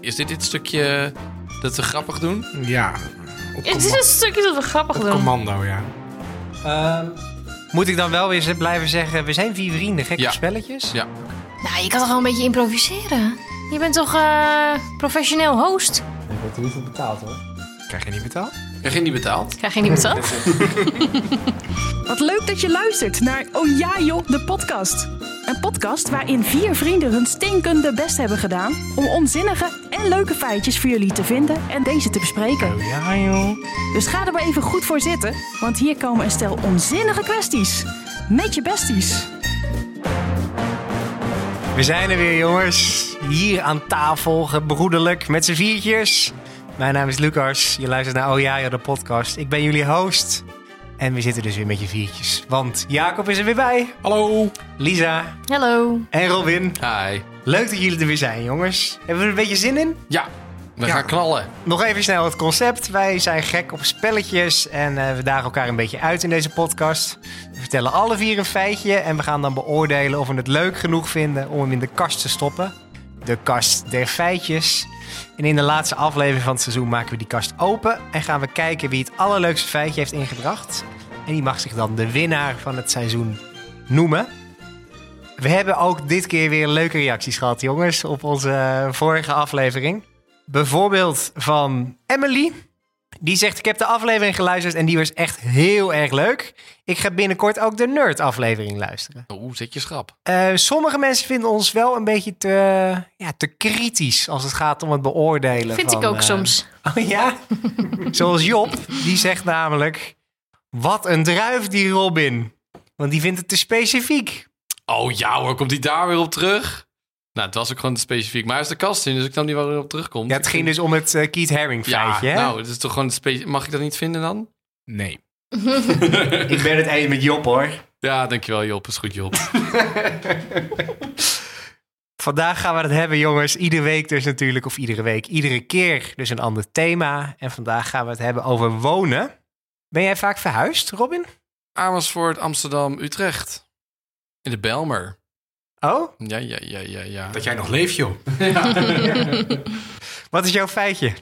Is dit dit stukje dat we grappig doen? Ja. Het is een stukje dat we grappig op doen. commando, ja. Ehm, moet ik dan wel weer z- blijven zeggen, we zijn vier vrienden, gekke Ja. spelletjes? Ja. Nou, je kan toch wel een beetje improviseren? Je bent toch eh, professioneel host? Ik word er niet voor betaald hoor. Krijg je niet betaald? Krijg je niet betaald? Krijg je niet betaald? Wat leuk dat je luistert naar Oh ja joh, de podcast. Een podcast waarin vier vrienden hun stinkende best hebben gedaan... om onzinnige en leuke feitjes voor jullie te vinden en deze te bespreken. Oh ja joh. Dus ga er maar even goed voor zitten, want hier komen een stel onzinnige kwesties. Met je besties. We zijn er weer jongens. Hier aan tafel, gebroederlijk, met z'n viertjes. Mijn naam is Lucas, je luistert naar Oh ja de podcast. Ik ben jullie host. En we zitten dus weer met je viertjes. Want Jacob is er weer bij. Hallo. Lisa Hallo. en Robin. Hi. Leuk dat jullie er weer zijn jongens. Hebben we er een beetje zin in? Ja, we Ja. gaan knallen. Nog even snel het concept. Wij zijn gek op spelletjes en eh, we dagen elkaar een beetje uit in deze podcast. We vertellen alle vier een feitje en we gaan dan beoordelen of we het leuk genoeg vinden om hem in de kast te stoppen. De kast der feitjes. En in de laatste aflevering van het seizoen maken we die kast open en gaan we kijken wie het allerleukste feitje heeft ingebracht. En die mag zich dan de winnaar van het seizoen noemen. We hebben ook dit keer weer leuke reacties gehad, jongens, op onze eh, vorige aflevering. Bijvoorbeeld van Emily. Die zegt: Ik heb de aflevering geluisterd en die was echt heel erg leuk. Ik ga binnenkort ook de Nerd-aflevering luisteren. Oeh, zet je schrap. Eh, sommige mensen vinden ons wel een beetje te, ja, te kritisch als het gaat om het beoordelen. Vind van, ik ook eh, soms. Oh ja? Zoals Job, die zegt namelijk: Wat een druif die Robin. Want die vindt het te specifiek. Oh ja hoor, komt hij daar weer op terug? Nou, het was ook gewoon te specifiek. Maar hij is de kast in, dus ik snap niet waar hij op terugkomt. Ja, het ging dus om het eh, Keith Haring Ja, feitje. hè? nou, het is toch gewoon te spe- Mag ik dat niet vinden dan? Nee. Ik ben het eens met Job hoor. Ja, dankjewel Job. Is goed Job. Vandaag gaan we het hebben, jongens. Iedere week dus natuurlijk, of iedere week, iedere keer dus een ander thema. En vandaag gaan we het hebben over wonen. Ben jij vaak verhuisd, Robin? Amersfoort, Amsterdam, Utrecht. In de Belmer. Oh, Ja, ja, ja, ja, ja. Dat jij nog leeft, joh. wat is jouw feitje?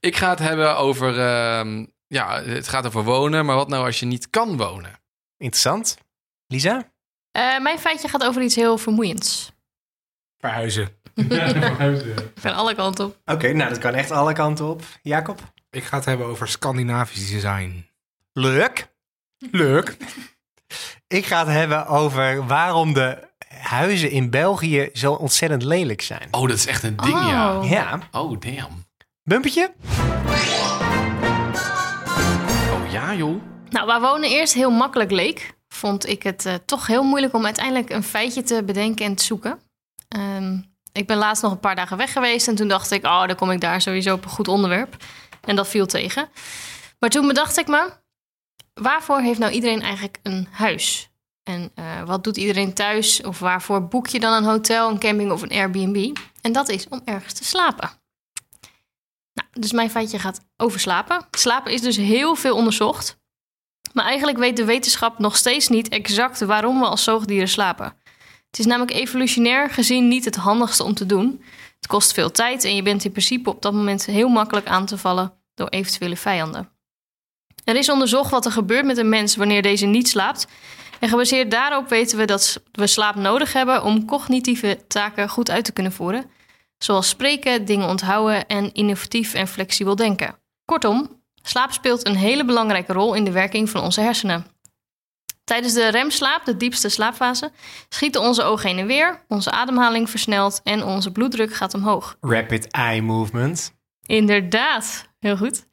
Ik ga het hebben over... ehm, ja, het gaat over wonen. Maar wat nou als je niet kan wonen? Interessant. Lisa? Eh, mijn feitje gaat over iets heel vermoeiends. Verhuizen. Van alle kanten op. Oké, nou dat kan echt alle kanten op. Jacob? Ik ga het hebben over Scandinavisch design. Leuk. Leuk. Ik ga het hebben over waarom de huizen in België zo ontzettend lelijk zijn. Oh, dat is echt een ding, ja. Oh. Ja, Oh, damn. bumpetje? Oh ja, joh. Nou, waar wonen eerst heel makkelijk leek, vond ik het eh, toch heel moeilijk om uiteindelijk een feitje te bedenken en te zoeken. Ehm, ik ben laatst nog een paar dagen weg geweest en toen dacht ik, oh, dan kom ik daar sowieso op een goed onderwerp. En dat viel tegen. Maar toen bedacht ik me, waarvoor heeft nou iedereen eigenlijk een huis? En eh, wat doet iedereen thuis? Of waarvoor boek je dan een hotel, een camping of een Airbnb? En dat is om ergens te slapen. Nou, dus mijn feitje gaat over slapen. Slapen is dus heel veel onderzocht. Maar eigenlijk weet de wetenschap nog steeds niet exact waarom we als zoogdieren slapen. Het is namelijk evolutionair gezien niet het handigste om te doen. Het kost veel tijd en je bent in principe op dat moment heel makkelijk aan te vallen door eventuele vijanden. Er is onderzocht wat er gebeurt met een mens wanneer deze niet slaapt. En gebaseerd daarop weten we dat we slaap nodig hebben om cognitieve taken goed uit te kunnen voeren. Zoals spreken, dingen onthouden en innovatief en flexibel denken. Kortom, slaap speelt een hele belangrijke rol in de werking van onze hersenen. Tijdens de remslaap, de diepste slaapfase, schieten onze ogen heen en weer, onze ademhaling versnelt en onze bloeddruk gaat omhoog. Rapid eye movement. Inderdaad, heel goed.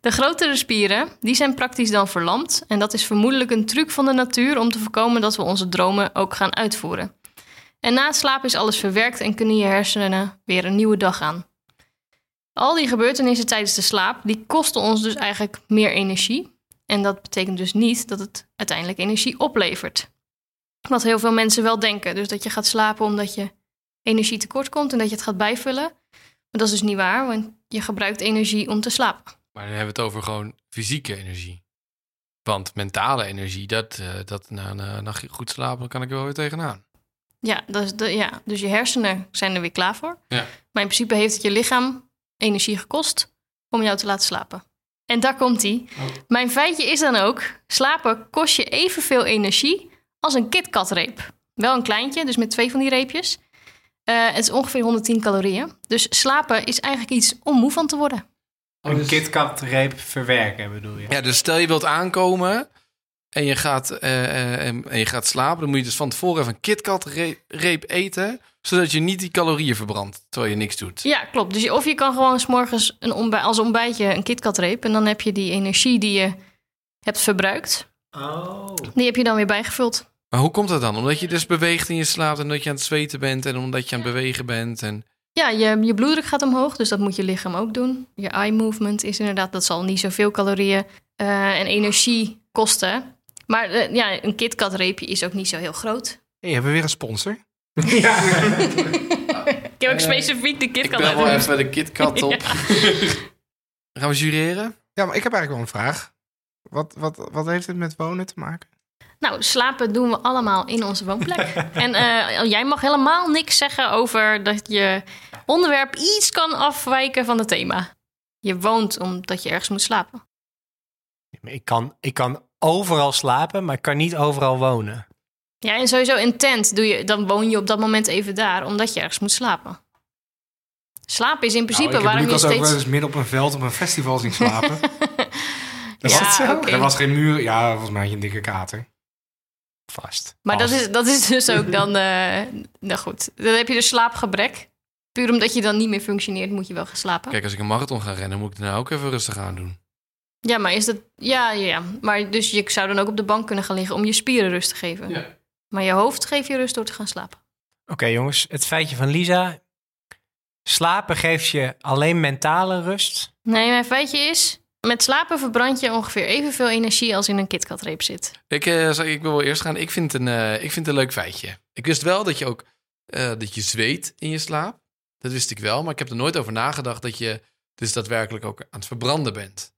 De grotere spieren, die zijn praktisch dan verlamd en dat is vermoedelijk een truc van de natuur om te voorkomen dat we onze dromen ook gaan uitvoeren. En na het slapen is alles verwerkt en kunnen je hersenen weer een nieuwe dag aan. Al die gebeurtenissen tijdens de slaap, die kosten ons dus eigenlijk meer energie. En dat betekent dus niet dat het uiteindelijk energie oplevert. Wat heel veel mensen wel denken. Dus dat je gaat slapen omdat je energie tekort komt en dat je het gaat bijvullen. Maar dat is dus niet waar, want je gebruikt energie om te slapen. Maar dan hebben we het over gewoon fysieke energie. Want mentale energie, dat, eh, dat na een nachtje goed slapen, kan ik er wel weer tegenaan. Ja, dat is de, ja, dus je hersenen zijn er weer klaar voor. Ja. Maar in principe heeft het je lichaam energie gekost om jou te laten slapen. En daar komt hij. Mijn feitje is dan ook: slapen kost je evenveel energie als een KitKat-reep. Wel een kleintje, dus met twee van die reepjes. Eh, het is ongeveer 110 calorieën. Dus slapen is eigenlijk iets om moe van te worden. Een KitKat-reep verwerken, bedoel je? Ja, dus stel je wilt aankomen en je gaat, eh, eh, en, en je gaat slapen, dan moet je dus van tevoren even een KitKat re- reep eten, zodat je niet die calorieën verbrandt terwijl je niks doet. Ja, klopt. Dus je, of je kan gewoon 's morgens een ontbij- als ontbijtje een KitKat-reep. En dan heb je die energie die je hebt verbruikt. Oh. Die heb je dan weer bijgevuld. Maar hoe komt dat dan? Omdat je dus beweegt in je slaapt en dat je aan het zweten bent en omdat je aan het bewegen bent. En... Ja, je, je bloeddruk gaat omhoog, dus dat moet je lichaam ook doen. Je eye movement is inderdaad, dat zal niet zoveel calorieën eh, en energie kosten. Maar eh, ja, een KitKat-reepje is ook niet zo heel groot. Hey, hebben we weer een sponsor? Ik heb ook specifiek de Ik KitKat ben wel uit. even de KitKat op. Gaan we jureren? Ja, maar ik heb eigenlijk wel een vraag. Wat, wat, wat heeft het met wonen te maken? Nou, slapen doen we allemaal in onze woonplek. en eh, jij mag helemaal niks zeggen over dat je onderwerp iets kan afwijken van het thema. Je woont omdat je ergens moet slapen. Ik kan, ik kan overal slapen, maar ik kan niet overal wonen. Ja, en sowieso in tent doe je, dan woon je op dat moment even daar, omdat je ergens moet slapen. Slapen is in principe nou, ik heb waarom je Lucas ook wel steeds... eens midden op een veld op een festival zien slapen. Ja, was het zo? oké. Er was geen muur. Ja, volgens mij had je een dikke kater. Vast. Maar dat is, dat is dus ook dan... eh, nou goed, dan heb je dus slaapgebrek. Puur omdat je dan niet meer functioneert, moet je wel gaan slapen. Kijk, als ik een marathon ga rennen, moet ik nou ook even rustig aan doen. Ja, maar is dat... Ja, ja, ja. Maar dus je zou dan ook op de bank kunnen gaan liggen om je spieren rust te geven. Ja. Maar je hoofd geeft je rust door te gaan slapen. Oké jongens, het feitje van Lisa. Slapen geeft je alleen mentale rust. Nee, mijn feitje is... Met slapen verbrand je ongeveer evenveel energie als in een KitKat-reep zit. Ik, eh, zal- ik wil wel eerst gaan. Ik vind, het een, eh, ik vind het een leuk feitje. Ik wist wel dat je ook eh, dat je zweet in je slaap. Dat wist ik wel, maar ik heb er nooit over nagedacht dat je dus daadwerkelijk ook aan het verbranden bent.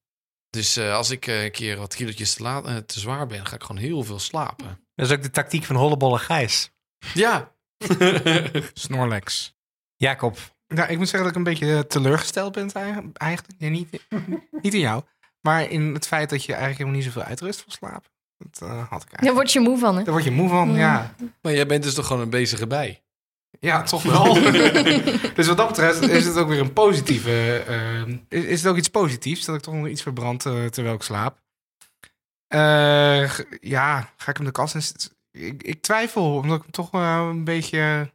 Dus eh, als ik eh, een keer wat kilootjes te, laat, eh, te zwaar ben, ga ik gewoon heel veel slapen. Dat is ook de tactiek van Hollebolle Gijs. Ja. Snorlax. Jacob, Nou, ik moet zeggen dat ik een beetje eh, teleurgesteld ben eigen- eigenlijk. Ja, niet, niet in jou. Maar in het feit dat je eigenlijk helemaal niet zoveel uitrust van slaap. Dat eh, had ik eigenlijk. Daar word je moe van, hè? Daar word je moe van, ja. maar jij bent dus toch gewoon een bezige bij. Ja, toch wel. dus wat dat betreft is het ook weer een positieve... eh, is, is het ook iets positiefs dat ik toch nog iets verbrand terwijl ik slaap. Eh, ja, ga ik hem de kast in... Ik, ik twijfel, omdat ik hem toch wel een beetje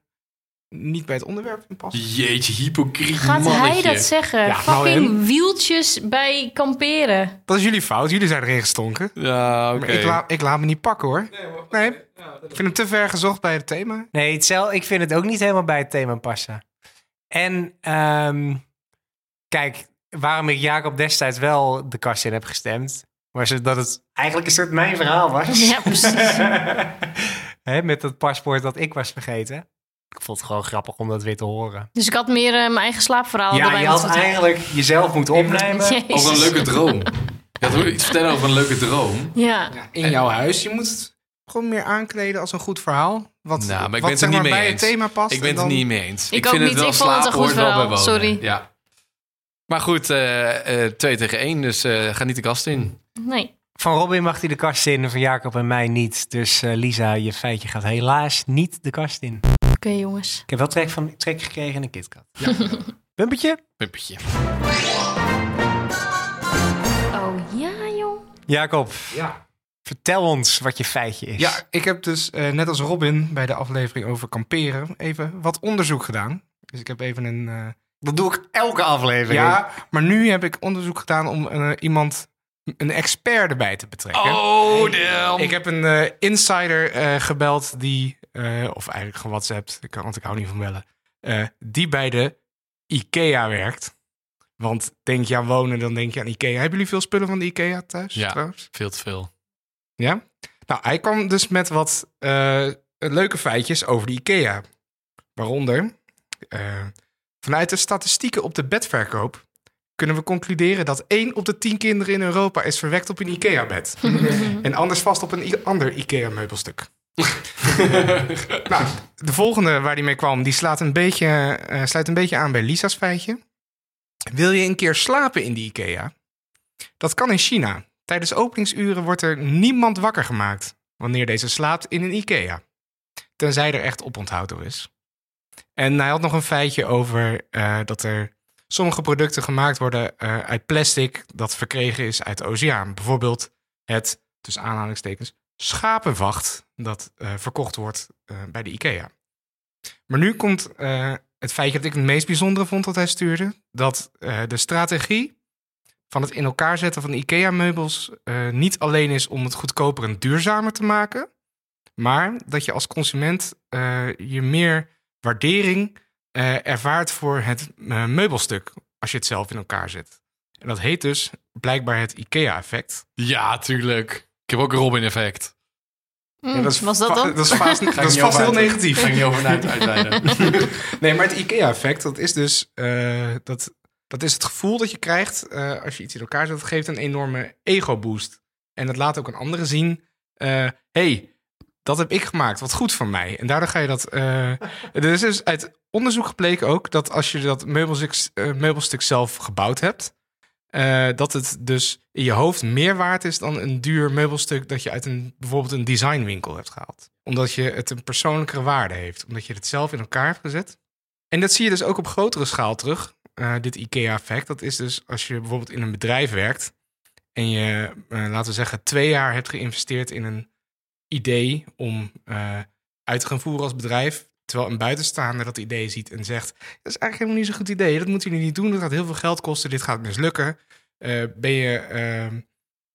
niet bij het onderwerp in pas. Jeetje, hypocriet Gaat mannetje. hij dat zeggen? Ja, nou Fucking wieltjes bij kamperen. Dat is jullie fout, jullie zijn erin gestonken. Ja, oké. Maar ik, laat, ik laat me niet pakken hoor. Nee, ik vind hem te ver gezocht bij het thema. nee, hetzelfde, ik vind het ook niet helemaal bij het thema passen. En ehm, kijk, waarom ik Jacob destijds wel de kast in heb gestemd, was het dat het eigenlijk een soort mijn verhaal was. Ja, precies. Met dat paspoort dat ik was vergeten. Ik vond het gewoon grappig om dat weer te horen. Dus ik had meer eh, mijn eigen slaapverhaal ja, je had eigenlijk jezelf moeten opnemen. Jezus. Over een leuke droom. Je had iets vertellen over een leuke droom. Ja. In jouw huis, je moet het gewoon meer aankleden als een goed verhaal. Wat, Nou, maar ik wat ben het zeg niet maar mee bij eens. het thema past. Ik ben en het er dan- niet mee eens. Ik vind niet. Het wel Ik vond het een slaap goed verhaal. Sorry. Ja. Maar goed, eh eh, twee tegen één, dus eh, ga niet de kast in. Nee. Van Robin mag hij de kast in, van Jacob en mij niet. Dus eh, Lisa, je feitje gaat helaas niet de kast in. Oké, jongens. Ik heb wel trek, van, trek gekregen in een KitKat. Ja. Bumpertje? Puppetje. Oh ja, joh. Jacob, Ja. vertel ons wat je feitje is. ja, ik heb dus eh, net als Robin bij de aflevering over kamperen even wat onderzoek gedaan. Dus ik heb even een... eh, Dat doe ik elke aflevering. ja, maar nu heb ik onderzoek gedaan om eh, iemand, een expert erbij te betrekken. Oh, damn. Ik heb een eh, insider eh, gebeld die, eh, of eigenlijk ik kan- want ik hou niet van bellen, eh, die bij de IKEA werkt. Want denk je aan wonen, dan denk je aan IKEA. Hebben jullie veel spullen van de IKEA thuis Ja. trouwens? Veel te veel. Ja? Nou, hij kwam dus met wat eh, leuke feitjes over de IKEA. Waaronder, vanuit de statistieken op de bedverkoop kunnen we concluderen dat 1 op de 10 kinderen in Europa is verwekt op een IKEA-bed. en anders vast op een ander IKEA-meubelstuk. nou, de volgende waar die mee kwam, die slaat een beetje, eh, sluit een beetje aan bij Lisa's feitje. Wil je een keer slapen in die IKEA? Dat kan in China. Tijdens openingsuren wordt er niemand wakker gemaakt wanneer deze slaapt in een IKEA. Tenzij er echt oponthoud door is. En hij had nog een feitje over eh, dat er sommige producten gemaakt worden eh, uit plastic dat verkregen is uit de oceaan. Bijvoorbeeld het, tussen aanhalingstekens, schapenvacht dat eh, verkocht wordt eh, bij de IKEA. Maar nu komt eh, het feitje dat ik het meest bijzondere vond dat hij stuurde. Dat de strategie van het in elkaar zetten van IKEA-meubels niet alleen is om het goedkoper en duurzamer te maken. Maar dat je als consument je meer waardering ervaart voor het meubelstuk als je het zelf in elkaar zet. En dat heet dus blijkbaar het IKEA-effect. Ja, tuurlijk. Ik heb ook een Robin-effect. Mm, Ja, is was dat dan? Dat is vast, dat is heel negatief. Ga ik niet over uit, uitweiden. Nee, maar het IKEA-effect, dat is dus eh, dat, dat is het gevoel dat je krijgt eh, als je iets in elkaar zet. Dat geeft een enorme ego-boost. En dat laat ook een andere zien. eh, hey, dat heb ik gemaakt. Wat goed van mij. En daardoor ga je dat. eh er is dus uit onderzoek gebleken ook dat als je dat meubelstuk, meubelstuk zelf gebouwd hebt. Eh, dat het dus in je hoofd meer waard is dan een duur meubelstuk dat je uit een, bijvoorbeeld een designwinkel hebt gehaald. Omdat je het een persoonlijkere waarde heeft. Omdat je het zelf in elkaar hebt gezet. En dat zie je dus ook op grotere schaal terug, eh, dit IKEA-effect. Dat is dus als je bijvoorbeeld in een bedrijf werkt en je, eh, laten we zeggen, twee jaar hebt geïnvesteerd in een idee om uit te gaan voeren als bedrijf. Terwijl een buitenstaander dat idee ziet en zegt: Dat is eigenlijk helemaal niet zo'n goed idee. Dat moeten jullie niet doen. Dat gaat heel veel geld kosten. Dit gaat mislukken. Eh, ben je, ehm,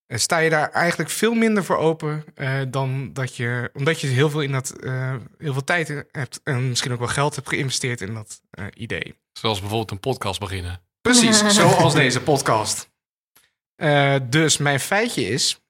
eh, sta je daar eigenlijk veel minder voor open eh, dan dat je, omdat je heel veel in dat, eh, heel veel tijd hebt en misschien ook wel geld hebt geïnvesteerd in dat eh, idee. Zoals bijvoorbeeld een podcast beginnen. Precies, zoals deze podcast. Eh, dus mijn feitje is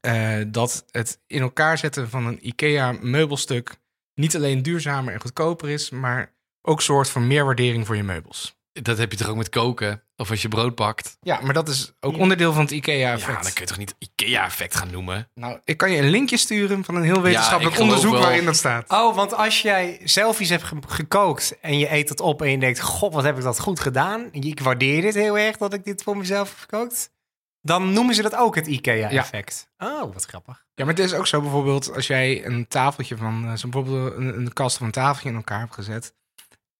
eh, dat het in elkaar zetten van een IKEA-meubelstuk niet alleen duurzamer en goedkoper is, maar ook soort van meer waardering voor je meubels. Dat heb je toch ook met koken? Of als je brood bakt? Ja, maar dat is ook onderdeel van het Ja, IKEA-effect. dan kun je toch niet IKEA-effect gaan noemen? Nou, ik kan je een linkje sturen van een heel wetenschappelijk onderzoek wel. waarin dat staat. Oh, want als jij zelf iets hebt ge- gekookt en je eet het op en je denkt, god, wat heb ik dat goed gedaan. Ik waardeer dit heel erg dat ik dit voor mezelf heb gekookt. Dan noemen ze dat ook het IKEA-effect. Oh, wat grappig. Ja, maar het is ook zo bijvoorbeeld als jij een tafeltje van, eh, zo bijvoorbeeld een, een kast of een tafeltje in elkaar hebt gezet.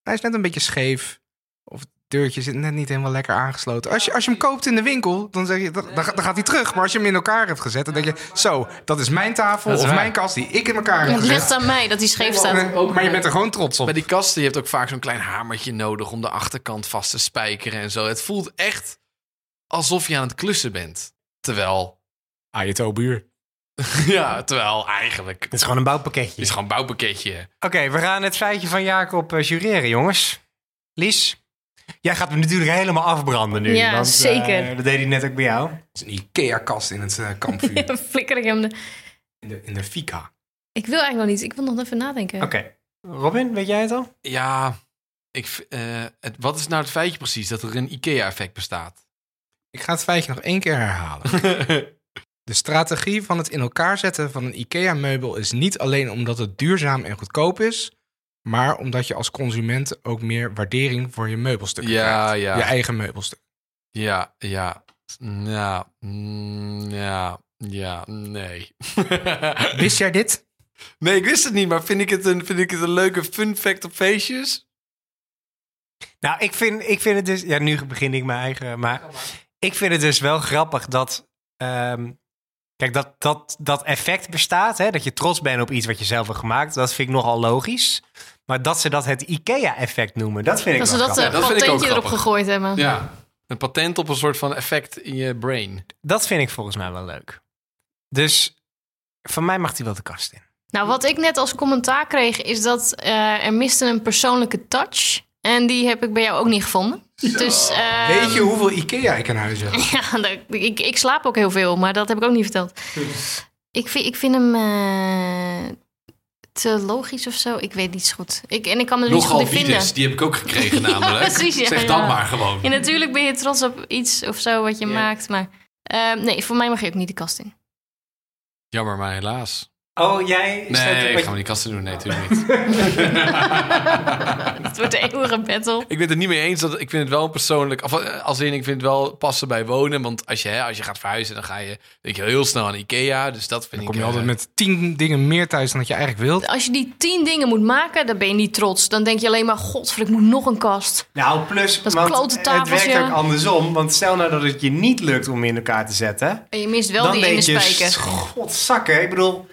Hij is net een beetje scheef. Of het deurtje zit net niet helemaal lekker aangesloten. Als je, als je hem koopt in de winkel, dan, zeg je, dan, dan gaat hij terug. Maar als je hem in elkaar hebt gezet, dan denk je, zo, dat is mijn tafel is of waar. mijn kast die ik in elkaar heb Het ligt gezet. aan mij dat hij scheef staat. Ook, maar je bent er gewoon trots op. Bij die kasten, je hebt ook vaak zo'n klein hamertje nodig om de achterkant vast te spijkeren en zo. Het voelt echt alsof je aan het klussen bent. Terwijl, Ah, je tobuur. ja, terwijl eigenlijk, Het is gewoon een bouwpakketje. het is gewoon een bouwpakketje. Oké, we gaan het feitje van Jacob eh, jureren, jongens. Lies, jij gaat me natuurlijk helemaal afbranden nu. Ja, want, eh, zeker. Dat deed hij net ook bij jou. Het is een Ikea-kast in het eh, kampvuur. Dan flikker ik hem. de- in, de, in de fika. Ik wil eigenlijk nog niet. Ik wil nog even nadenken. Oké. Robin, weet jij het al? Ja, ik, eh, het, wat is nou het feitje precies? Dat er een IKEA-effect bestaat. Ik ga het feitje nog één keer herhalen. De strategie van het in elkaar zetten van een IKEA-meubel is niet alleen omdat het duurzaam en goedkoop is, maar omdat je als consument ook meer waardering voor je meubelstuk Ja, krijgt. ja. Je eigen meubelstuk. ja, ja, ja, mm, ja, ja, nee. Wist jij dit? nee, ik wist het niet, maar vind ik het een, vind ik het een leuke fun fact op feestjes? Nou, ik vind, ik vind het dus... Ja, nu begin ik mijn eigen... Maar ik vind het dus wel grappig dat... ehm, kijk, dat, dat, dat effect bestaat. Hè, dat je trots bent op iets wat je zelf hebt gemaakt. Dat vind ik nogal logisch. Maar dat ze dat het IKEA-effect noemen, dat vind ik Dat ze wel dat, grappig. eh, dat vind ik ook patentje erop gegooid hebben. Ja. Een patent op een soort van effect in je brain. Dat vind ik volgens mij wel leuk. Dus van mij mag hij wel de kast in. Nou, wat ik net als commentaar kreeg, is dat eh, er miste een persoonlijke touch. En die heb ik bij jou ook niet gevonden. Dus, eh, Weet je hoeveel IKEA ik in huis heb? Ja, dat- ik, ik slaap ook heel veel, maar dat heb ik ook niet verteld. Ik vind, ik vind hem eh, te logisch of zo. Ik weet niet zo goed. Ik, en ik kan me niet goed in vinden. Die heb ik ook gekregen namelijk. precies, ja, zeg ja. dan maar gewoon. En natuurlijk ben je trots op iets of zo wat je maakt. Maar eh, nee, voor mij mag je ook niet de kast in. Jammer, maar helaas. Oh, jij... Nee, ik ga maar die kasten doen. Nee, natuurlijk niet. Het wordt de eeuwige battle. ik ben het er niet mee eens. Dat, ik vind het wel persoonlijk... Of, eh, als in, ik vind het wel passen bij wonen. Want als je, hè, als je gaat verhuizen, dan ga je denk je, heel snel aan Ikea. Dus dat vind Dan ik... kom je eh, altijd met tien dingen meer thuis dan dat je eigenlijk wilt. Als je die tien dingen moet maken, dan ben je niet trots. Dan denk je alleen maar, godver, ik moet nog een kast. Nou, plus, Dat want klote het werkt ook andersom. Want stel nou dat het je niet lukt om in elkaar te zetten. En je mist wel dan die ene denk je, spijker. godzakken. Ik bedoel,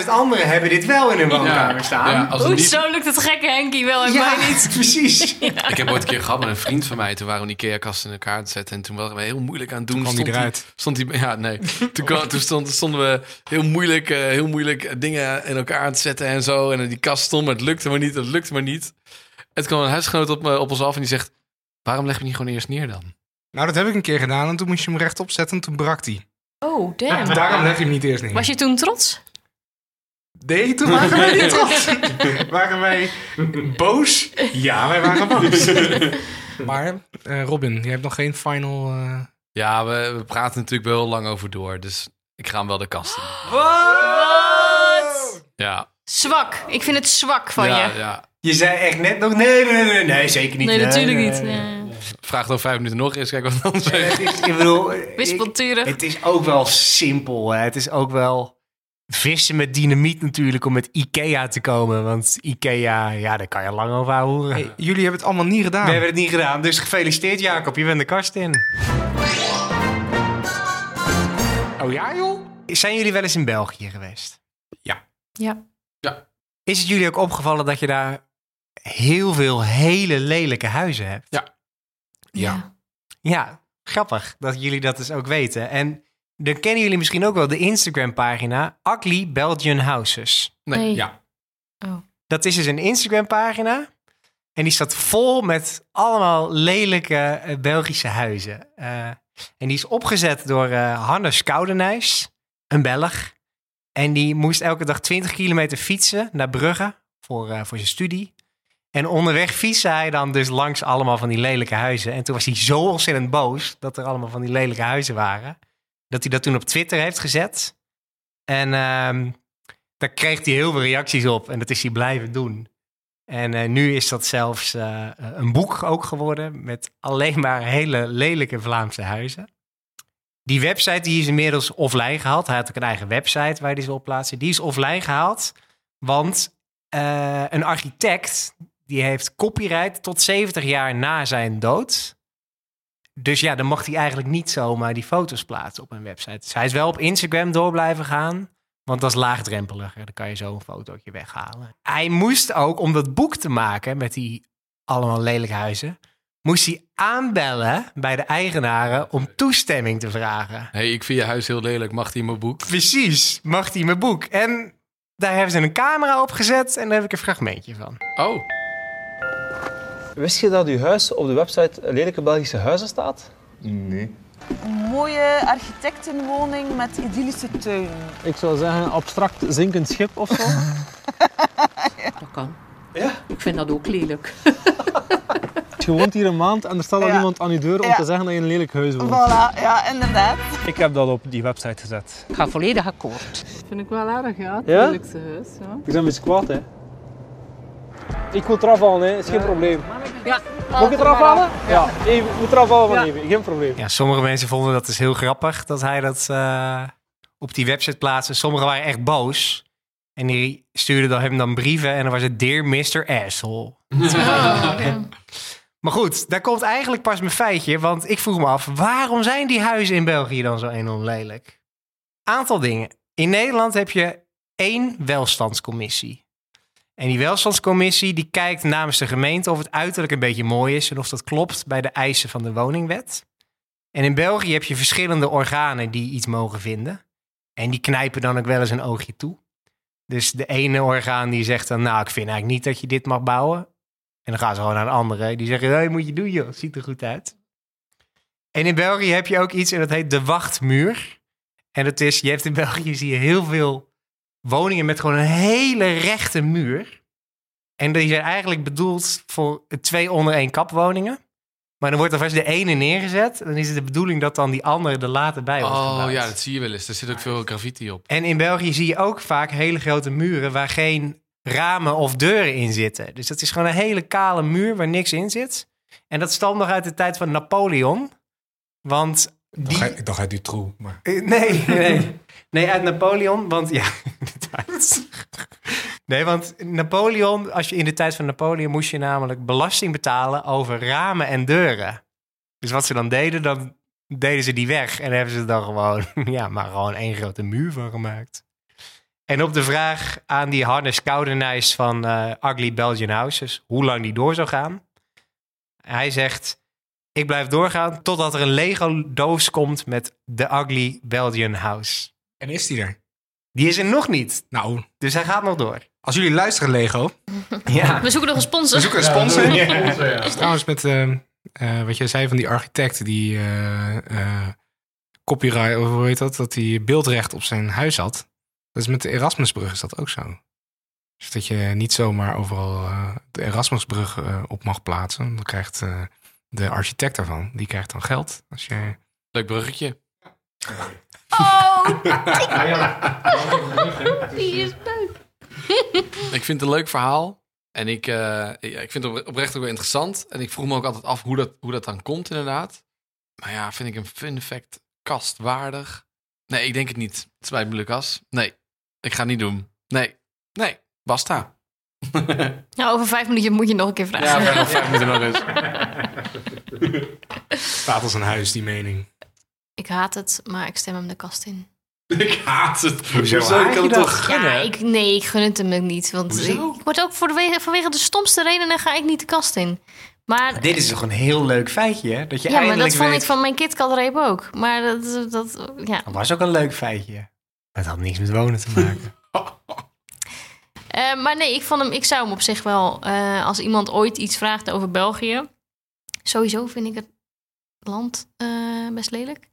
10.000 anderen hebben dit wel in hun woonkamer staan. ja, als het niet, Hoezo lukt het gekke Henkie wel en Ja, mij niet? precies. Ik heb ooit een keer gehad met een vriend van mij. Toen waren we een Ikea-kast in elkaar te zetten. En toen waren we heel moeilijk aan het doen. kwam die Stond eruit. Stond die, ja, nee. Toen, kwam- toen stond, stonden we heel moeilijk, eh, heel moeilijk dingen in elkaar aan te zetten en zo. En die kast stond, maar het lukte maar niet. Het lukte maar niet. Toen kwam een huisgenoot op, me, op ons af en die zegt... Waarom leg je hem niet gewoon eerst neer dan? Nou, dat heb ik een keer gedaan en toen moest je hem rechtop zetten en toen brak hij. Oh, damn. Daarom leg je hem niet eerst neer. Was je toen trots? Nee, toen waren wij niet trots. waren wij boos? Ja, wij waren boos. maar eh, Robin, je hebt nog geen final... eh, Ja, we, we praten natuurlijk wel heel lang over door. Dus ik ga hem wel de kast in. Wat? Ja, Zwak. Ik vind het zwak van ja, je. ja. Je zei echt net nog, nee, nee, nee, nee, zeker niet. Nee, natuurlijk nee, niet. nee. Vraag dan vijf minuten nog eens. Kijk wat dan zegt. Ik bedoel, ik- het is ook wel simpel. Hè. Het is ook wel vissen met dynamiet natuurlijk om met Ikea te komen. Want Ikea, ja, daar kan je lang over horen. hey, jullie hebben het allemaal niet gedaan. We hebben het niet gedaan, dus gefeliciteerd Jacob, je bent de kast in. Oh ja, joh? Zijn jullie wel eens in België geweest? Ja. Is het jullie ook opgevallen dat je daar heel veel hele lelijke huizen hebt? Ja. Ja, grappig dat jullie dat dus ook weten. En dan kennen jullie misschien ook wel de Instagram-pagina Ugly Belgian Houses. Nee, Nee. ja. Dat is dus een Instagram-pagina. En die staat vol met allemaal lelijke eh, Belgische huizen. Eh, en die is opgezet door eh Hannes Koudenijs, een Belg. En die moest elke dag 20 kilometer fietsen naar Brugge voor, eh, voor zijn studie. En onderweg fietste hij dan dus langs allemaal van die lelijke huizen. En toen was hij zo ontzettend boos dat er allemaal van die lelijke huizen waren. Dat hij dat toen op Twitter heeft gezet. En ehm, daar kreeg hij heel veel reacties op. En dat is hij blijven doen. En eh, nu is dat zelfs eh, een boek ook geworden met alleen maar hele lelijke Vlaamse huizen. Die website die is inmiddels offline gehaald. Hij had ook een eigen website waar hij ze op plaatste. Die is offline gehaald, want eh, een architect die heeft copyright tot 70 jaar na zijn dood. Dus ja, dan mag hij eigenlijk niet zomaar die foto's plaatsen op een website. Dus hij is wel op Instagram door blijven gaan. Want dat is laagdrempeliger. Dan kan je zo een fotootje weghalen. Hij moest ook, om dat boek te maken met die allemaal lelijke huizen, moest hij aanbellen bij de eigenaren om toestemming te vragen. hey, ik vind je huis heel lelijk. Mag in mijn boek? Precies, mag hij mijn boek. En daar hebben ze een camera op gezet en daar heb ik een fragmentje van. Oh, Wist je dat uw huis op de website Lelijke Belgische Huizen staat? Nee. Een mooie architectenwoning met idyllische tuin. Ik zou zeggen abstract zinkend schip of zo. Dat kan. Ja? Ik vind dat ook lelijk. Je woont hier een maand en er staat al Ja. iemand aan je deur om Ja. te zeggen dat je in een lelijk huis woont. Voilà, ja, inderdaad. Ik heb dat op die website gezet. Ik ga volledig akkoord. Vind ik wel erg, ja. Het Ja? lelijkste huis, ja. Ik ben een beetje kwaad, hè. Ik wil eraf halen, hè. is geen probleem. Ja. Moet ik het eraf halen? Ja. Even, ik moet eraf halen van even, geen probleem. Ja, sommige mensen vonden dat dus heel grappig dat hij dat eh, op die website plaatste. Sommigen waren echt boos. En die stuurden dan hem dan brieven en dan was het Dear Mr. Asshole. Maar goed, daar komt eigenlijk pas mijn feitje. Want ik vroeg me af, waarom zijn die huizen in België dan zo enorm lelijk? Aantal dingen. In Nederland heb je één welstandscommissie. En die welstandscommissie die kijkt namens de gemeente of het uiterlijk een beetje mooi is en of dat klopt bij de eisen van de woningwet. En in België heb je verschillende organen die iets mogen vinden. En die knijpen dan ook wel eens een oogje toe. Dus de ene orgaan die zegt dan, nou ik vind eigenlijk niet dat je dit mag bouwen. En dan gaan ze gewoon naar een andere. Die zeggen, hey, moet je doen joh, ziet er goed uit. En in België heb je ook iets en dat heet de wachtmuur. En dat is, je hebt in België zie je heel veel woningen met gewoon een hele rechte muur. En die zijn eigenlijk bedoeld voor twee onder één kap woningen. Maar dan wordt er vast de ene neergezet. Dan is het de bedoeling dat dan die andere er later bij wordt Oh gebouwd. ja, dat zie je wel eens. Er zit ook veel graffiti op. En in België zie je ook vaak hele grote muren waar geen ramen of deuren in zitten. Dus dat is gewoon een hele kale muur waar niks in zit. En dat stamt nog uit de tijd van Napoleon. Want Ik die... dacht uit- uit Dutroux, maar... Eh, Nee, nee. Nee, uit Napoleon, want ja. Nee, want Napoleon, als je in de tijd van Napoleon moest je namelijk belasting betalen over ramen en deuren. Dus wat ze dan deden, dan deden ze die weg en hebben ze dan gewoon, ja, maar gewoon één grote muur van gemaakt. En op de vraag aan die Hannes Koudenijs van eh, Ugly Belgian Houses, hoe lang die door zou gaan. Hij zegt, ik blijf doorgaan totdat er een Lego-doos komt met The Ugly Belgian House. En is die er? Die is er nog niet, Nou, dus hij gaat nog door. als jullie luisteren, Lego... Ja. We zoeken nog een sponsor. We zoeken een sponsor. Ja. Trouwens, met eh, eh, wat jij zei van die architect die eh, eh, copyright, of hoe heet dat, dat hij beeldrecht op zijn huis had. Dat is met de Erasmusbrug is dat ook zo. Dus dat je niet zomaar overal eh, de Erasmusbrug op mag plaatsen. Dan krijgt eh, de architect daarvan, die krijgt dan geld. Als je... Leuk bruggetje. Oh, die is leuk. Ik vind het een leuk verhaal. En ik, eh, ja, ik vind het opre- oprecht ook wel interessant. En ik vroeg me ook altijd af hoe dat, hoe dat dan komt, inderdaad. Maar ja, vind ik een fun fact kast waardig? Nee, ik denk het niet. Het spijt me, Lucas. Nee, ik ga het niet doen. Nee, nee, basta. Nou, over vijf minuten moet je nog een keer vragen. ja, nog vijf minuten nog eens. Staat als een huis, die mening. Ik haat het, maar ik stem hem de kast in. Ik haat het. Hoezo Hoezo? haat Ik kan je het dat? toch gunnen? Ja, ik, nee, ik gun het hem ook niet. Want Hoezo? ik word ook voor de wege, vanwege de stomste redenen ga ik niet de kast in. Maar, Dit is toch een heel leuk feitje, hè? Dat je ja, maar eindelijk dat vond weet... ik van mijn KitKat-reep ook. Maar dat, dat ja. Dat was ook een leuk feitje. Maar het had niks met wonen te maken. Eh, maar nee, ik, vond hem, ik zou hem op zich wel, eh, als iemand ooit iets vraagt over België, sowieso vind ik het land eh, best lelijk.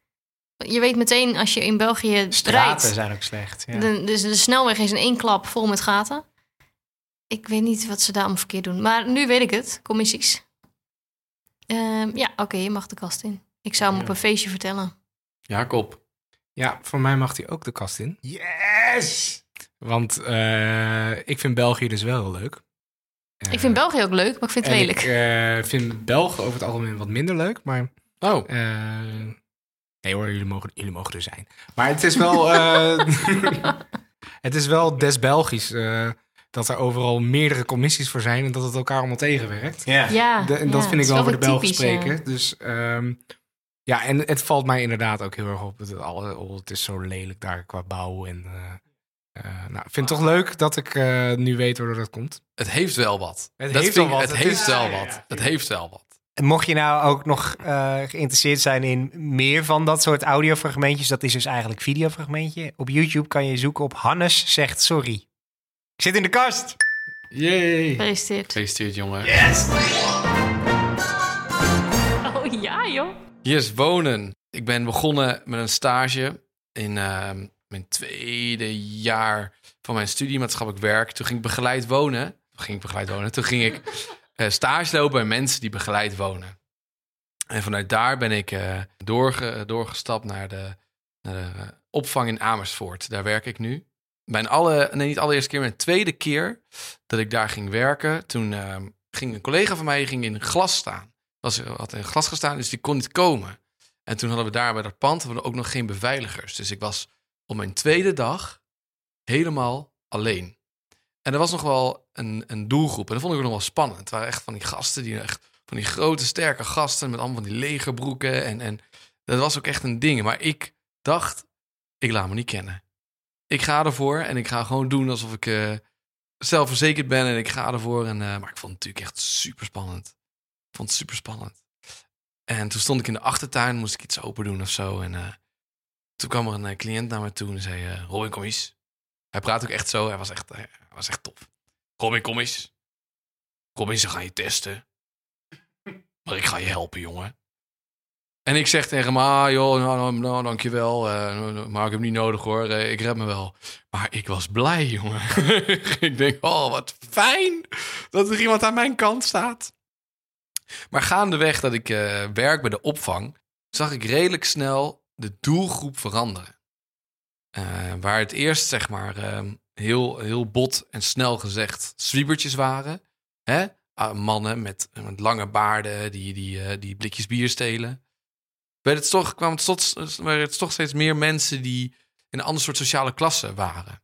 Je weet meteen als je in België Straten rijdt, zijn ook slecht. Ja. de, dus de snelweg is in één klap vol met gaten. Ik weet niet wat ze daar allemaal verkeerd doen. Maar nu weet ik het, commissies. Ehm, ja, oké, je mag de kast in. Ik zou hem op een feestje vertellen. Jacob. Ja, voor mij mag hij ook de kast in. Yes! Want eh, ik vind België dus wel heel leuk. Ik vind België ook leuk, maar ik vind het lelijk. Ik eh, vind Belgen over het algemeen wat minder leuk, maar... Oh, eh, nee hoor, jullie mogen, jullie mogen er zijn. Maar het is wel... eh, het is wel des Belgisch eh, dat er overal meerdere commissies voor zijn... en dat het elkaar allemaal tegenwerkt. Ja. ja, De- en dat ja, vind ik wel voor de Belgen typisch, ja. spreken. Dus ehm, ja, en het valt mij inderdaad ook heel erg op. Het, alle, oh, het is zo lelijk daar qua bouw. En, eh, eh, nou, ik vind het toch leuk dat ik eh, nu weet waardoor dat komt. het heeft wel wat. Het Dat heeft wel wat. Het Het heeft is- wel ja, wat. ja. Het heeft wel wat. Mocht je nou ook nog eh, geïnteresseerd zijn in meer van dat soort audiofragmentjes, dat is dus eigenlijk videofragmentje. Op YouTube kan je zoeken op Hannes zegt sorry. Ik zit in de kast. Yay. Gefeliciteerd. Gefeliciteerd, jongen. Oh ja, joh. Hier is wonen. Ik ben begonnen met een stage in ehm, mijn tweede jaar van mijn studie maatschappelijk werk. Toen ging ik begeleid wonen. Toen ging ik begeleid wonen. Toen ging ik eh, stage lopen bij mensen die begeleid wonen. En vanuit daar ben ik eh, doorge, doorgestapt naar de, naar de opvang in Amersfoort. Daar werk ik nu. Mijn alle, nee, niet allereerste keer, mijn tweede keer dat ik daar ging werken. Toen ehm, ging een collega van mij ging in glas staan was, had in glas gestaan, dus die kon niet komen. En toen hadden we daar bij dat pand hadden we ook nog geen beveiligers. Dus ik was op mijn tweede dag helemaal alleen. En er was nog wel een, een doelgroep. En dat vond ik nog wel spannend. Het waren echt van die gasten, die echt van die grote, sterke gasten met allemaal van die legerbroeken. En, en dat was ook echt een ding. Maar ik dacht, ik laat me niet kennen. Ik ga ervoor en ik ga gewoon doen alsof ik eh, zelfverzekerd ben. En ik ga ervoor. En, eh, maar ik vond het natuurlijk echt super spannend. Ik vond het super spannend. En toen stond ik in de achtertuin, moest ik iets open doen of zo. En eh, toen kwam er een eh, cliënt naar me toe en zei: eh Robin, kom eens. Hij praat ook echt zo, hij was echt, eh, hij was echt tof. Robin, kom eens. Robin, ze gaan je testen. Maar ik ga je helpen, jongen. En ik zeg tegen hem, ah joh, nou, nou, nou dankjewel. eh maar ik heb niet nodig hoor, ik red me wel. Maar ik was blij, jongen. ik denk, oh, wat fijn dat er iemand aan mijn kant staat. Maar gaandeweg dat ik werk bij de opvang, zag ik redelijk snel de doelgroep veranderen. Eh, waar het eerst, zeg maar, ehm, heel, heel bot en snel gezegd sweepertjes waren. Hè? Ah, mannen met, met lange baarden die, die, eh, die blikjes bier stelen. Werd het toch, kwam het tot, waren het toch steeds meer mensen die in een ander soort sociale klasse waren.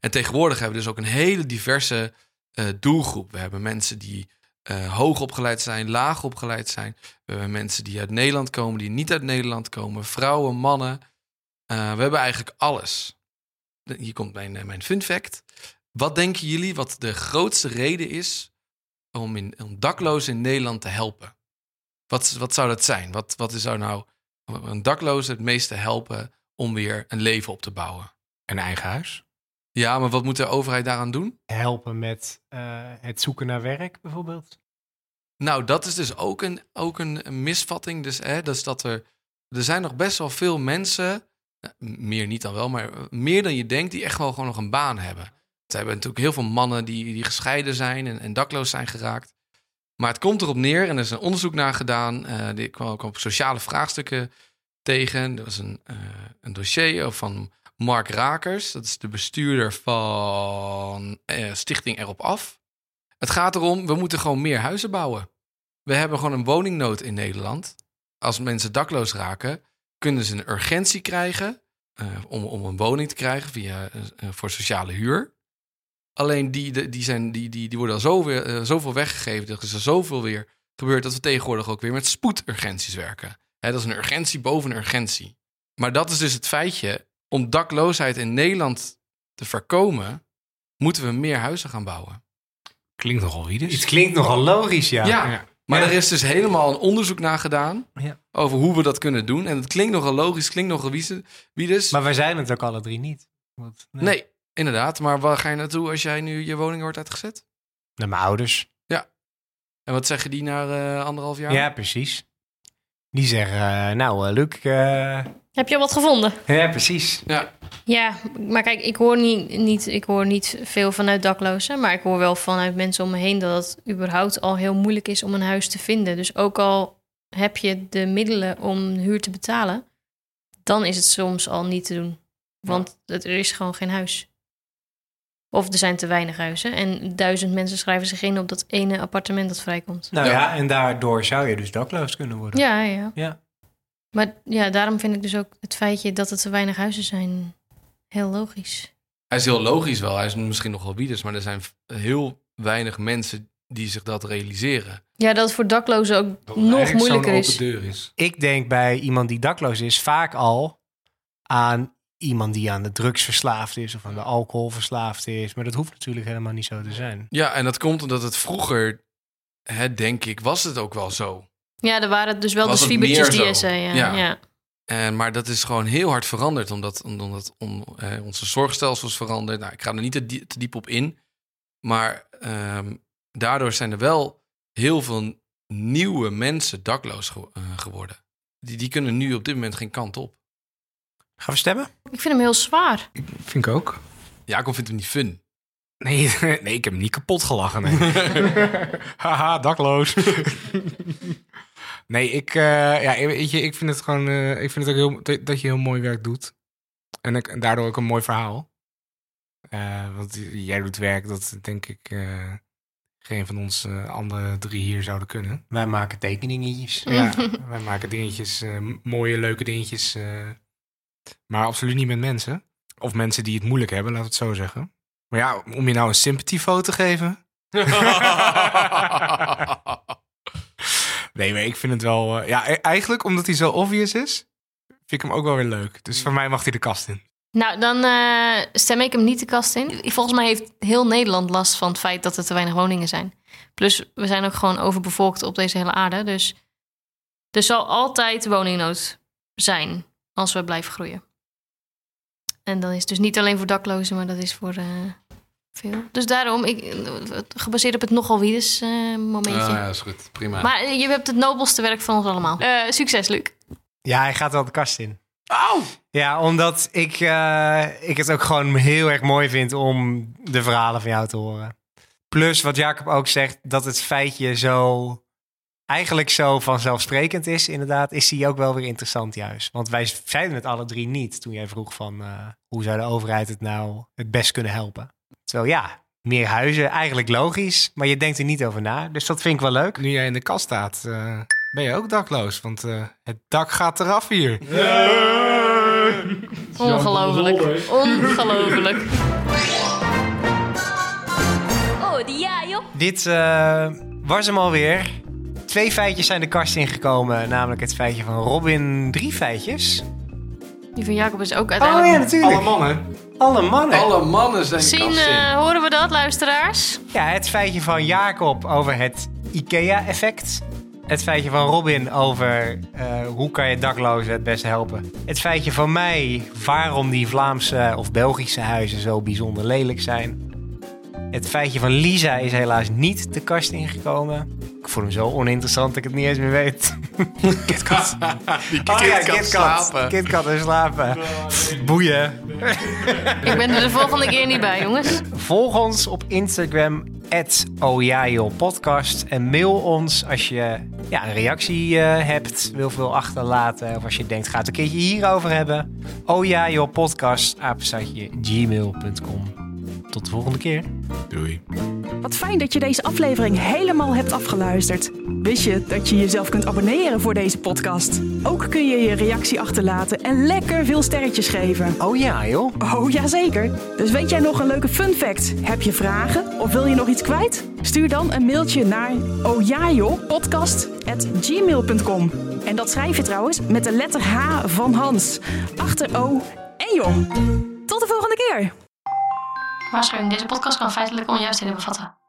En tegenwoordig hebben we dus ook een hele diverse eh, doelgroep. We hebben mensen die eh, hoog opgeleid zijn, laag opgeleid zijn. We hebben mensen die uit Nederland komen, die niet uit Nederland komen. Vrouwen, mannen. Eh, we hebben eigenlijk alles. Hier komt mijn, eh, mijn fun fact. Wat denken jullie wat de grootste reden is om, in, om daklozen in Nederland te helpen? Wat, wat zou dat zijn? Wat, wat zou nou een dakloze het meeste helpen om weer een leven op te bouwen? Een eigen huis. Ja, maar wat moet de overheid daaraan doen? Helpen met eh, het zoeken naar werk bijvoorbeeld. Nou, dat is dus ook een, ook een misvatting. Dus, hè, dus dat er, er zijn nog best wel veel mensen, eh, meer niet dan wel, maar eh, meer dan je denkt, die echt wel gewoon nog een baan hebben. We hebben natuurlijk heel veel mannen die, die gescheiden zijn en, en dakloos zijn geraakt. Maar het komt erop neer, en er is een onderzoek naar gedaan, die kwam ook op sociale vraagstukken tegen. Er was een, een dossier van Mark Rakers, dat is de bestuurder van eh, Stichting Erop Af. Het gaat erom, we moeten gewoon meer huizen bouwen. We hebben gewoon een woningnood in Nederland. Als mensen dakloos raken, kunnen ze een urgentie krijgen eh, om, om een woning te krijgen via, eh, eh, voor sociale huur. Alleen die, die, zijn, die, die, die worden al zoveel, eh, zoveel weggegeven. Er is er zoveel weer gebeurd dat we tegenwoordig ook weer met spoedurgenties werken. Dat is een urgentie boven een urgentie. Maar dat is dus het feitje. Om dakloosheid in Nederland te voorkomen, moeten we meer huizen gaan bouwen. Klinkt nogal wie dus. Het klinkt nogal logisch, ja. Ja, Ja. maar Ja. er is dus helemaal een onderzoek naar gedaan Ja. over hoe we dat kunnen doen. En het klinkt nogal logisch, klinkt nogal wie, wie dus. Maar wij zijn het ook alle drie niet. Want, nee. inderdaad. Maar waar ga je naartoe als jij nu je woning wordt uitgezet? Naar mijn ouders. En wat zeggen die na eh, anderhalf jaar? Ja, precies. Die zeggen, eh, nou eh, Luc, eh, Heb je al wat gevonden? ja precies. Ja. Ja, maar kijk, ik hoor niet, niet, ik hoor niet veel vanuit daklozen. Maar ik hoor wel vanuit mensen om me heen dat het überhaupt al heel moeilijk is om een huis te vinden. Dus ook al heb je de middelen om huur te betalen, dan is het soms al niet te doen. Want het, er is gewoon geen huis. Of er zijn te weinig huizen. En duizend mensen schrijven zich in op dat ene appartement dat vrijkomt. Nou Ja. ja. en daardoor zou je dus dakloos kunnen worden. Ja, ja. Ja. Maar ja, daarom vind ik dus ook het feitje dat er te weinig huizen zijn heel logisch. Hij is heel logisch wel. Hij is misschien nog wel bieders. Maar er zijn heel weinig mensen die zich dat realiseren. Ja, dat het voor daklozen ook Dat het nog moeilijker zo'n is. open deur is. Ik denk bij iemand die dakloos is vaak al aan iemand die aan de drugs verslaafd is of aan de alcohol verslaafd is. Maar dat hoeft natuurlijk helemaal niet zo te zijn. Ja, en dat komt omdat het vroeger, hè, denk ik, was het ook wel zo. Ja, er waren dus wel Was de zwiebertjes die je zei. Ja. Ja. Ja. En, maar dat is gewoon heel hard veranderd, omdat, omdat om, eh, onze zorgstelsels veranderd. Nou, ik ga er niet te, die- te diep op in. Maar ehm, daardoor zijn er wel heel veel nieuwe mensen dakloos ge- eh, geworden. Die, die kunnen nu op dit moment geen kant op. Gaan we stemmen? Ik vind hem heel zwaar. Vind ik ook. Jacob vindt hem niet fun. Nee, nee, ik heb hem niet kapot gelachen. Nee. Haha, dakloos. Nee, ik, eh, ja, weet je, ik vind het gewoon, eh, ik vind het ook heel, dat, je heel mooi werk doet. En, ik, en daardoor ook een mooi verhaal. Eh, want jij doet werk dat denk ik eh, geen van ons eh, andere drie hier zouden kunnen. Wij maken tekeningetjes. Ja, wij maken dingetjes, mooie, leuke dingetjes. eh, maar absoluut niet met mensen. Of mensen die het moeilijk hebben, laat het zo zeggen. Maar ja, om je nou een sympathiefoto te geven. nee, maar ik vind het wel... eh, ja, e- eigenlijk omdat hij zo obvious is, vind ik hem ook wel weer leuk. Dus voor mij mag hij de kast in. Nou, dan eh, stem ik hem niet de kast in. Volgens mij heeft heel Nederland last van het feit dat er te weinig woningen zijn. Plus, we zijn ook gewoon overbevolkt op deze hele aarde. Dus er zal altijd woningnood zijn als we blijven groeien. En dan is dus niet alleen voor daklozen, maar dat is voor eh, veel. Dus daarom, ik, gebaseerd op het nogal wiedes eh momentje. Ah, ja, is goed. Prima. Maar je hebt het nobelste werk van ons allemaal. Eh, succes, Luc. Ja, hij gaat wel de kast in. Auw! Ja, omdat ik, eh, ik het ook gewoon heel erg mooi vind om de verhalen van jou te horen. Plus wat Jacob ook zegt, dat het feitje zo eigenlijk zo vanzelfsprekend is, inderdaad, is die ook wel weer interessant juist. Want wij zeiden het alle drie niet toen jij vroeg van eh, hoe zou de overheid het nou het best kunnen helpen. Terwijl ja, meer huizen, eigenlijk logisch, maar je denkt er niet over na. Dus dat vind ik wel leuk. Nu jij in de kast staat, eh, ben je ook dakloos. Want eh, het dak gaat eraf hier. Ongelooflijk. Ongelooflijk. Oh, die ja, joh. Dit eh, was hem alweer. Twee feitjes zijn de kast ingekomen, namelijk het feitje van Robin. Drie feitjes. Die van Jacob is ook Oh uiteindelijk... ja, natuurlijk. Alle mannen. Alle mannen. Alle mannen zijn Zien, in. eh, horen we dat, luisteraars? Ja, het feitje van Jacob over het IKEA-effect. Het feitje van Robin over eh, hoe kan je daklozen het beste helpen. Het feitje van mij waarom die Vlaamse of Belgische huizen zo bijzonder lelijk zijn. Het feitje van Lisa is helaas niet de kast ingekomen. Ik vond hem zo oninteressant dat ik het niet eens meer weet. KitKat. Die Oh ja, kind kan KitKat. slapen. KitKat en slapen. Boeien. Ik ben er de volgende keer niet bij, jongens. Volg ons op Instagram, podcast En mail ons als je ja, een reactie eh, hebt, wil veel achterlaten. Of als je denkt, ga het een keertje hierover hebben. Oh ja, joh, podcast, apenstaartje, gmail.com. Tot de volgende keer. Doei. Wat fijn dat je deze aflevering helemaal hebt afgeluisterd. Wist je dat je jezelf kunt abonneren voor deze podcast? Ook kun je je reactie achterlaten en lekker veel sterretjes geven. Oh ja, joh. Oh, jazeker. Dus weet jij nog een leuke fun fact? Heb je vragen of wil je nog iets kwijt? Stuur dan een mailtje naar ohjajoh.podcast.gmail.com En dat schrijf je trouwens met de letter H van Hans. Achter O en Joh. Tot de volgende keer. Waarschuwing, deze podcast kan feitelijk onjuistheden bevatten.